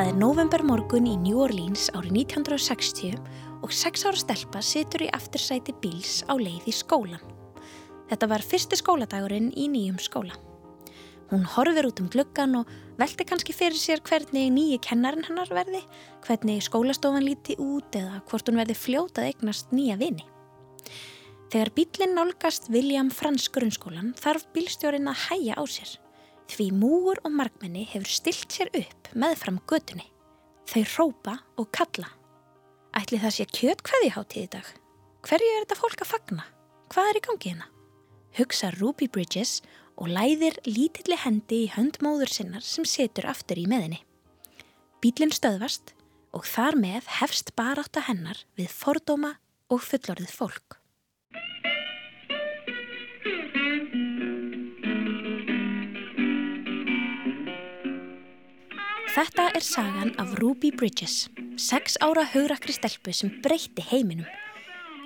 Það er november morgun í New Orleans árið 1960 og sex ára stelpa situr í aftursæti bíls á leið í skólan. Þetta var fyrsti skóladagurinn í nýjum skóla. Hún horfir út um gluggan og veldi kannski fyrir sér hvernig nýji kennarinn hennar verði, hvernig skólastofan líti út eða hvort hún verði fljótað eignast nýja vini. Þegar bílinn nálgast William Frans grunnskólan þarf bílstjórin að hæja á sér. Því múur og markmenni hefur stilt sér upp meðfram götunni. Þau rópa og kalla. Ætli það sé kjötkveði hátíð í dag? Hverju er þetta fólk að fagna? Hvað er í gangi hérna? Hugsa Ruby Bridges og læðir lítilli hendi í höndmóður sinnar sem setur aftur í meðinni. Bílinn stöðvast og þar með hefst barátta hennar við fordóma og fullorðið fólk. Þetta er sagan af Ruby Bridges, sex ára haurakri stelpu sem breytti heiminum.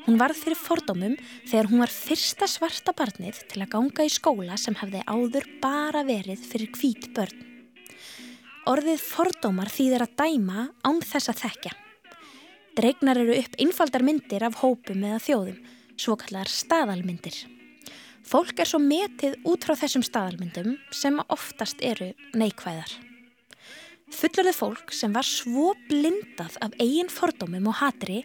Hún varð fyrir fordómum þegar hún var fyrsta svarta barnið til að ganga í skóla sem hefði áður bara verið fyrir hvít börn. Orðið fordómar þýðir að dæma án þess að þekka. Dregnar eru upp einfaldar myndir af hópum eða þjóðum, svo kallar staðalmyndir. Fólk er svo metið út frá þessum staðalmyndum sem oftast eru neikvæðar. Fullorðið fólk sem var svo blindað af eigin fordómum og hatri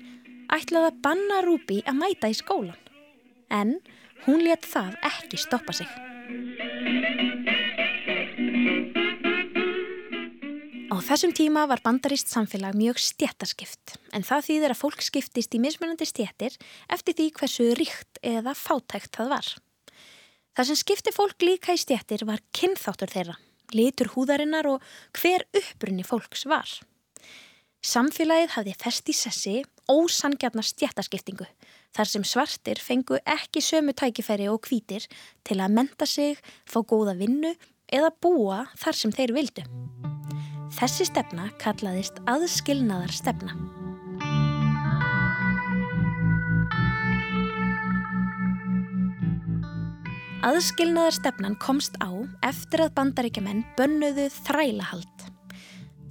ætlaði að banna Rúbi að mæta í skólan. En hún let það ekki stoppa sig. Á þessum tíma var bandarist samfélag mjög stjættaskipt en það þýðir að fólk skiptist í mismunandi stjættir eftir því hversu ríkt eða fátækt það var. Það sem skipti fólk líka í stjættir var kynþáttur þeirra litur húðarinnar og hver upprunni fólks var. Samfélagið hafði fest í sessi ósangjarnar stjættaskiptingu þar sem svartir fengu ekki sömu tækifæri og hvítir til að menta sig, fá góða vinnu eða búa þar sem þeir vildu. Þessi stefna kallaðist aðskilnaðar stefna. Aðskilnaðarstefnan komst á eftir að bandaríkjaman bönnuðu þrælahald.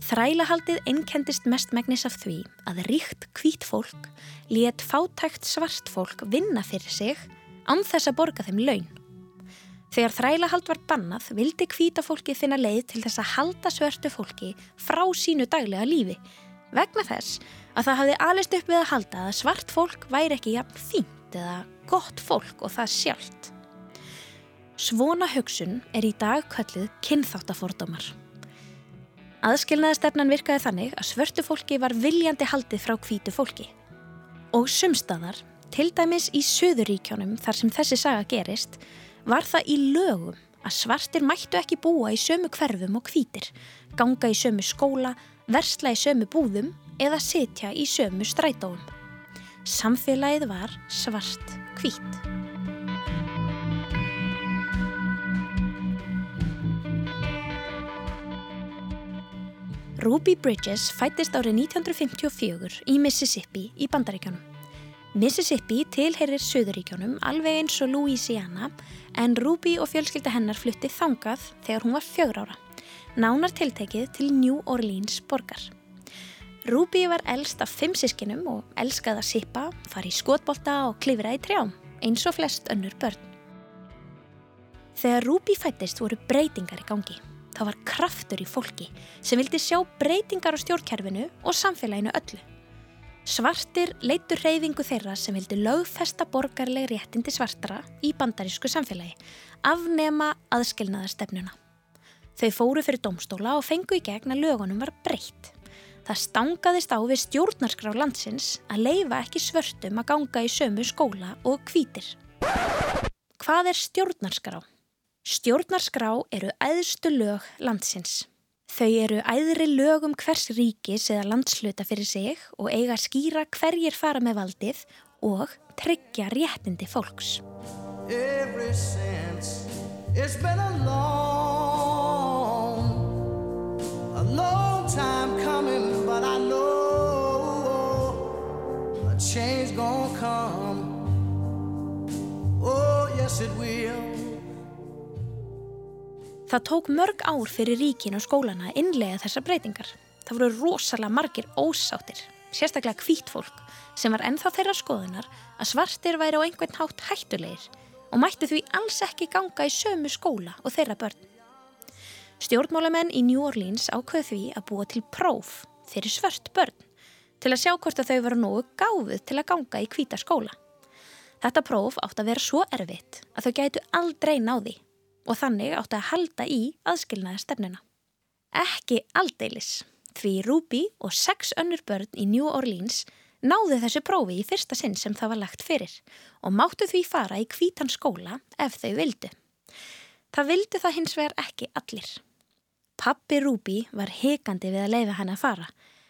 Þrælahaldið einkendist mest megnis af því að ríkt hvít fólk létt fátækt svart fólk vinna fyrir sig án þess að borga þeim laun. Þegar þrælahald var bannað vildi hvíta fólki finna leið til þess að halda svörtu fólki frá sínu daglega lífi vegna þess að það hafði alist upp við að halda að svart fólk væri ekki jafn fínt eða gott fólk og það sjálft. Svona hugsun er í dag kallið kynþáttafordómar. Aðskilnaðastefnan virkaði þannig að svörtu fólki var viljandi haldið frá hvítu fólki. Og sumstaðar, til dæmis í Suðuríkjónum þar sem þessi saga gerist, var það í lögum að svartir mættu ekki búa í sömu hverfum og hvítir, ganga í sömu skóla, versla í sömu búðum eða sitja í sömu strætóum. Samfélagið var svart hvít. Ruby Bridges fættist árið 1954 í Mississippi í Bandaríkjónum. Mississippi tilherir Suðuríkjónum alveg eins og Louisiana en Ruby og fjölskylda hennar flutti þangað þegar hún var fjögur ára. Nánar tiltekið til New Orleans borgar. Ruby var elst af fimm sískinum og elskaði að sippa, fari í skotbolta og klifra í trjám, eins og flest önnur börn. Þegar Ruby fættist voru breytingar í gangi. Það var kraftur í fólki sem vildi sjá breytingar á stjórnkerfinu og samfélaginu öllu. Svartir leitur reyfingu þeirra sem vildi lögfesta borgarleg réttindi svartara í bandarísku samfélagi, afnema aðskilnaðarstefnuna. Þau fóru fyrir domstóla og fengu í gegn að lögunum var breytt. Það stangaðist á við stjórnarskrá landsins að leifa ekki svörtum að ganga í sömu skóla og kvítir. Hvað er stjórnarskrá? Stjórnarskrá eru æðstu lög landsins. Þau eru æðri lögum hvers ríkis eða landsluta fyrir sig og eiga að skýra hverjir fara með valdið og tryggja réttindi fólks. A long time coming but I know a change gonna come Oh yes it will Það tók mörg ár fyrir ríkin og skólana að innlega þessar breytingar. það voru rosalega margir ósáttir, sérstaklega hvít fólk sem var ennþá þeirra skoðunar að svartir væri á einhvern hátt hættulegir og mættu því alls ekki ganga í sömu skóla og þeirra börn. Stjórnmálamenn í New Orleans ákveð því að búa til próf fyrir svört börn til að sjá hvort að þau varu nógu gáfið til að ganga í hvita skóla. Þetta próf átt að vera svo erfitt að þau gætu aldrei náði og þannig átt að halda í aðskilnaða stefnina. Ekki aldeilis, því Ruby og sex önnur börn í New Orleans náðu þessu prófi í fyrsta sinn sem það var lagt fyrir og máttu því fara í kvítan skóla ef þau vildu. Það vildu það hins vegar ekki allir. Pappi Rúbi var hekandi við að leiða henn að fara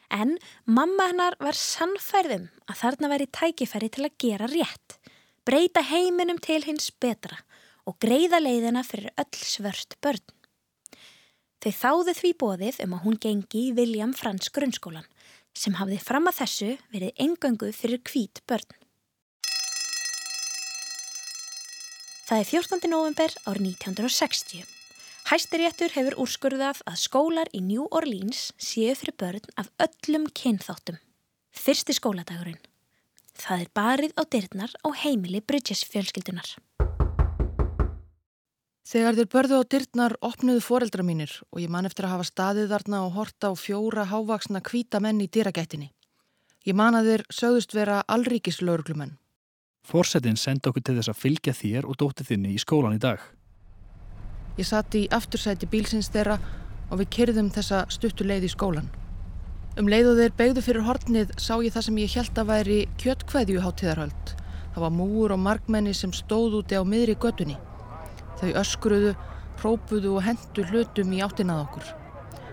en mamma hennar var sannfærðum að þarna væri tækifæri til að gera rétt, breyta heiminum til hins betra og greiða leiðina fyrir öll svört börn. Þau þáðu því bóðið um að hún gengi í William Frans grunnskólan sem hafði fram að þessu verið engöngu fyrir kvít börn. Það er 14. november árið 1960. Hæstiréttur hefur úrskurðað að skólar í New Orleans séu fyrir börn af öllum kynþáttum. Fyrsti skóladagurinn. Það er barið á dyrnar á heimili Bridges fjölskyldunar. Þegar þeir börðu á dyrnar opnuðu foreldra mínir og ég man eftir að hafa staðið þarna og horta á fjóra hávaksna kvíta menn í dyragættinni. Ég man að þeir sögðust vera allríkis lauruglumenn. Fórsetin senda okkur til þess að fylgja þér og dótið þinni í skólan í dag. Ég satt í aftursæti bílsins þeirra og við kyrðum þessa stuttu leið í skólan. Um leið og þeir begðu fyrir hortnið sá ég það sem ég held að væri kjöttkvæðju hátíðarhöld. Það var múur og markmenni sem stóð úti á miðri göttunni. Þau öskruðu, própuðu og hendu hlutum í áttinað okkur.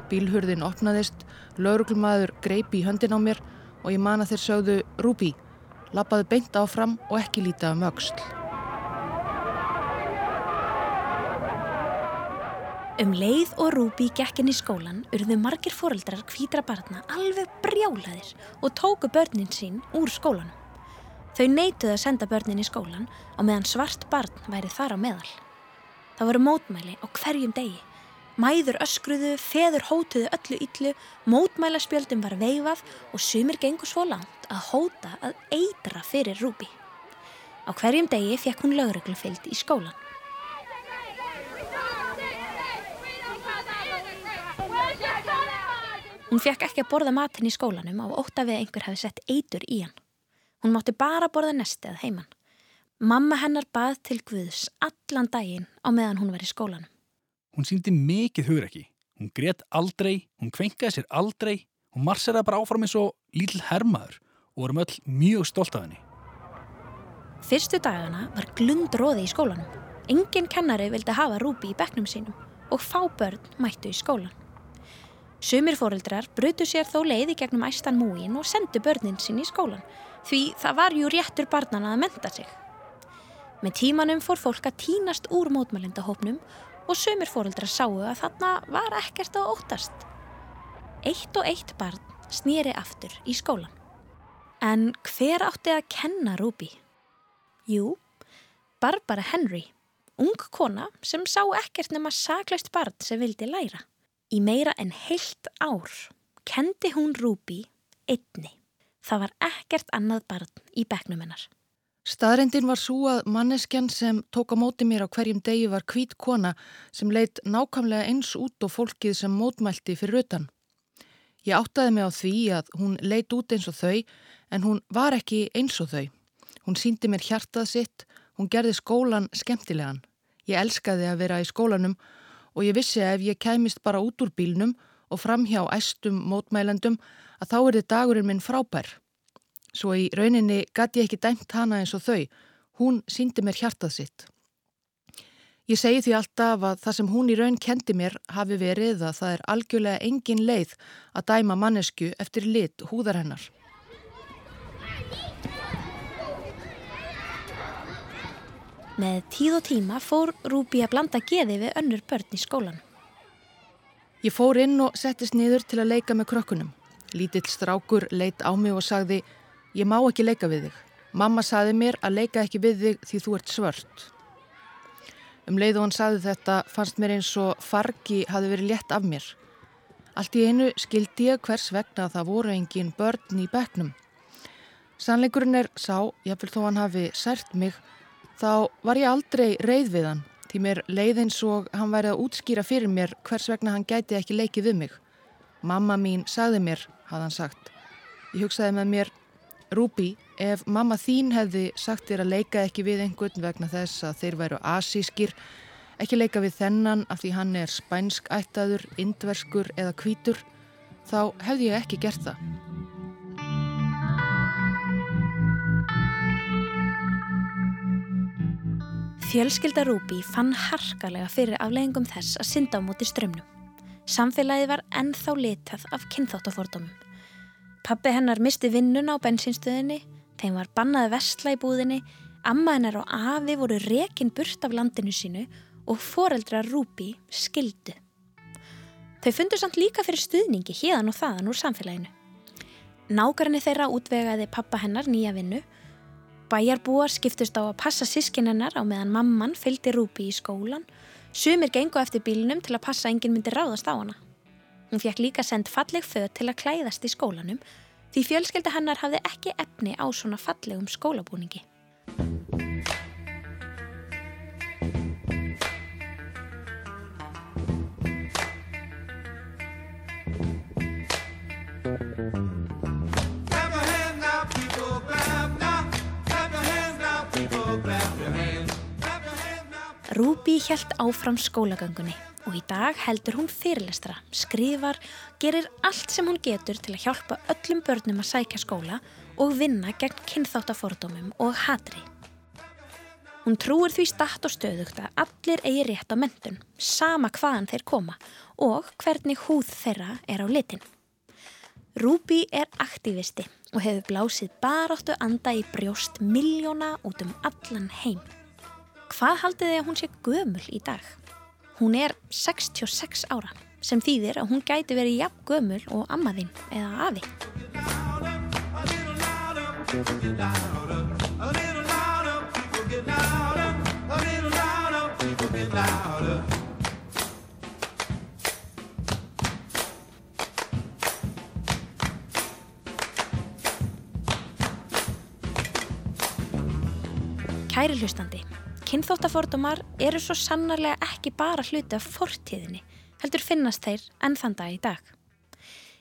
Bílhurðin opnaðist, lauruglmaður greipi í höndin á mér og ég man að þeir sögðu Rúbi, lappaðu beint áfram og ekki líta um auksl. Um leið og Rúbi gekkin í skólan urðu margir foreldrar kvítra barna alveg brjálaðir og tóku börnin sín úr skólanum. Þau neituðu að senda börnin í skólan og meðan svart barn væri þar á meðal. Það voru mótmæli á hverjum degi. Mæður öskruðu, feður hótuðu öllu yllu, mótmælaspjöldum var veifað og sumir gengur svo langt að hóta að eitra fyrir Rúbi. Á hverjum degi fekk hún lögreglufyllt í skólan. Hún fekk ekki að borða matin í skólanum á ótt að við einhver hafi sett eitur í hann. Hún mátti bara borða nestið heimann. Mamma hennar bað til Guðs allan daginn á meðan hún var í skólanum. Hún síndi mikið hugur ekki. Hún greitt aldrei, hún kvenkaði sér aldrei, hún marseraði bara áfram eins og lítill hermaður og vorum öll mjög stolt af henni. Fyrstu dagana var glundróði í skólanum. Engin kennari vildi hafa Rúbi í bekknum sínum og fá börn mættu í skólan. Sumir fóreldrar brutu sér þó leiði gegnum æstan múin og sendu börnin sín í skólan því það var ju réttur barnana að menta sig. Með tímanum fór fólk að tínast úr mótmælindahópnum og sömur fóreldrar sáu að þarna var ekkert að óttast. Eitt og eitt barn snýri aftur í skólan. En hver átti að kenna Rúbi? Jú, Barbara Henry, ung kona sem sá ekkert nema saklaust barn sem vildi læra. Í meira en heilt ár kendi hún Rúbi einni. Það var ekkert annað barn í beknumennar. Staðrendin var svo að manneskjan sem tók á móti mér á hverjum degi var hvít kona sem leitt nákvæmlega eins út og fólkið sem mótmælti fyrir utan. Ég áttaði mig á því að hún leitt út eins og þau en hún var ekki eins og þau. Hún síndi mér hjartað sitt, hún gerði skólan skemmtilegan. Ég elskaði að vera í skólanum og ég vissi að ef ég kæmist bara út úr bílnum og fram hjá æstum mótmælendum að þá er þið dagurinn minn frábær. Svo í rauninni gæti ég ekki dæmt hana eins og þau. Hún síndi mér hjartað sitt. Ég segi því alltaf að það sem hún í raun kendi mér hafi verið að það er algjörlega engin leið að dæma mannesku eftir lit húðar hennar. Með tíð og tíma fór Rúbi að blanda geði við önnur börn í skólan. Ég fór inn og settist niður til að leika með krökkunum. Lítill strákur leitt á mig og sagði Ég má ekki leika við þig. Mamma saði mér að leika ekki við þig því þú ert svört. Um leið og hann saði þetta fannst mér eins og fargi hafi verið létt af mér. Allt í einu skildi ég hvers vegna það voru engin börn í bekknum. Sannleikurinn er sá, jáfnvel þó hann hafi sært mig, þá var ég aldrei reið við hann. Því mér leið eins og hann væri að útskýra fyrir mér hvers vegna hann gæti ekki leikið við mig. Mamma mín sagði mér, hafði hann sagt. Ég hugsaði með mér, Rúbi, ef mamma þín hefði sagt þér að leika ekki við einhvern vegna þess að þeir væru asískir, ekki leika við þennan af því hann er spænsk ættaður, indverskur eða kvítur, þá hefði ég ekki gert það. Fjölskylda Rúbi fann harkalega fyrir afleggingum þess að synda á móti strömmnum. Samfélagið var ennþá litað af kynþáttafordómum. Pappi hennar misti vinnuna á bensinstöðinni, þeim var bannaði vestla í búðinni, amma hennar og afi voru rekin burt af landinu sínu og foreldra Rúbi skildu. Þau fundur samt líka fyrir stuðningi híðan og þaðan úr samfélaginu. Nákarni þeirra útvegaði pappa hennar nýja vinnu Bæjarbúar skiptust á að passa sískinennar á meðan mamman fylgdi Rúbi í skólan. Sumir gengu eftir bílinum til að passa enginn myndi ráðast á hana. Hún fekk líka sendt falleg föð til að klæðast í skólanum því fjölskelda hennar hafði ekki efni á svona fallegum skólabúningi. Rúbi hjælt áfram skólagöngunni og í dag heldur hún fyrirlestra, skrifar, gerir allt sem hún getur til að hjálpa öllum börnum að sækja skóla og vinna gegn kynþáttafordómum og hatri. Hún trúir því statt og stöðugt að allir eigi rétt á mentun, sama hvaðan þeir koma og hvernig húð þeirra er á litin. Rúbi er aktivisti og hefur blásið baráttu anda í brjóst miljóna út um allan heim. Hvað haldið þið að hún sé gömul í dag? Hún er 66 ára sem þýðir að hún gæti verið jafn gömul og ammaðinn eða afi. Kæri hlustandi Kynþóttafordumar eru svo sannarlega ekki bara hluti af fortíðinni, heldur finnast þeir enn þann dag í dag.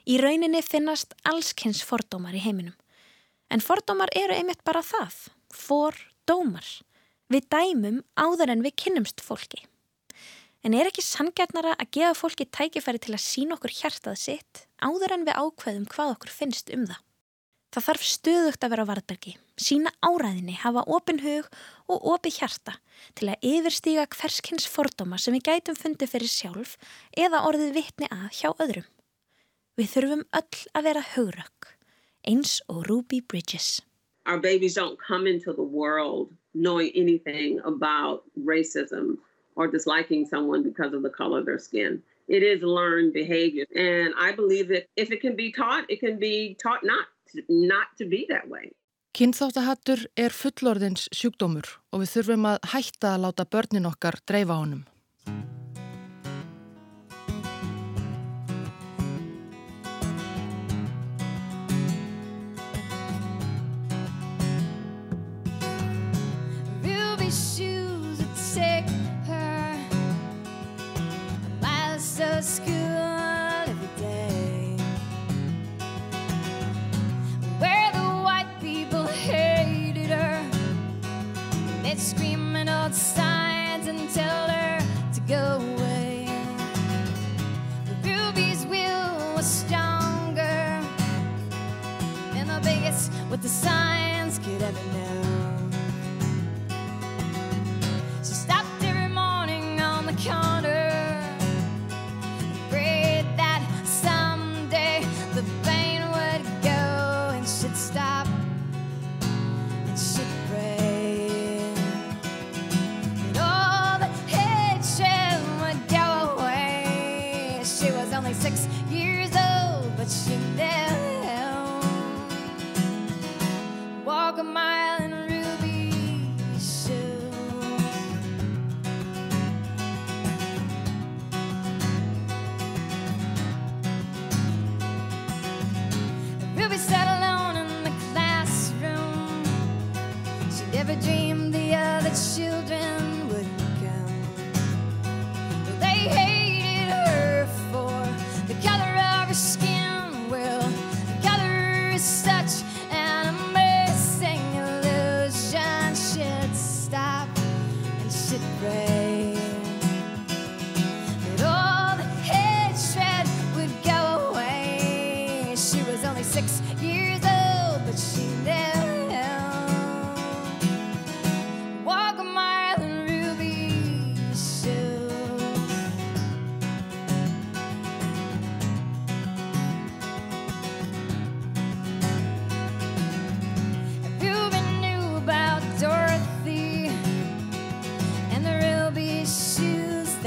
Í rauninni finnast allskynns fordómar í heiminum. En fordómar eru einmitt bara það, fordómar. Við dæmum áður en við kynnumst fólki. En er ekki sangjarnara að gefa fólki tækifæri til að sína okkur hjartað sitt áður en við ákveðum hvað okkur finnst um það? Það þarf stöðugt að vera á varðbergi, sína áræðinni, hafa opin hug og opi hjarta til að yfirstíga hverskins fordóma sem við gætum fundið fyrir sjálf eða orðið vittni að hjá öðrum. Við þurfum öll að vera hugrökk, eins og Ruby Bridges. Our babies don't come into the world knowing anything about racism or disliking someone because of the color of their skin. It is learned behavior and I believe that if it can be taught, it can be taught not not to be that way. Kynþáttahattur er fullorðins sjúkdómur og við þurfum að hætta að láta börnin okkar dreifa honum. Signs and tell her to go away. Ruby's will was stronger the biggest what the signs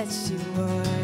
that she.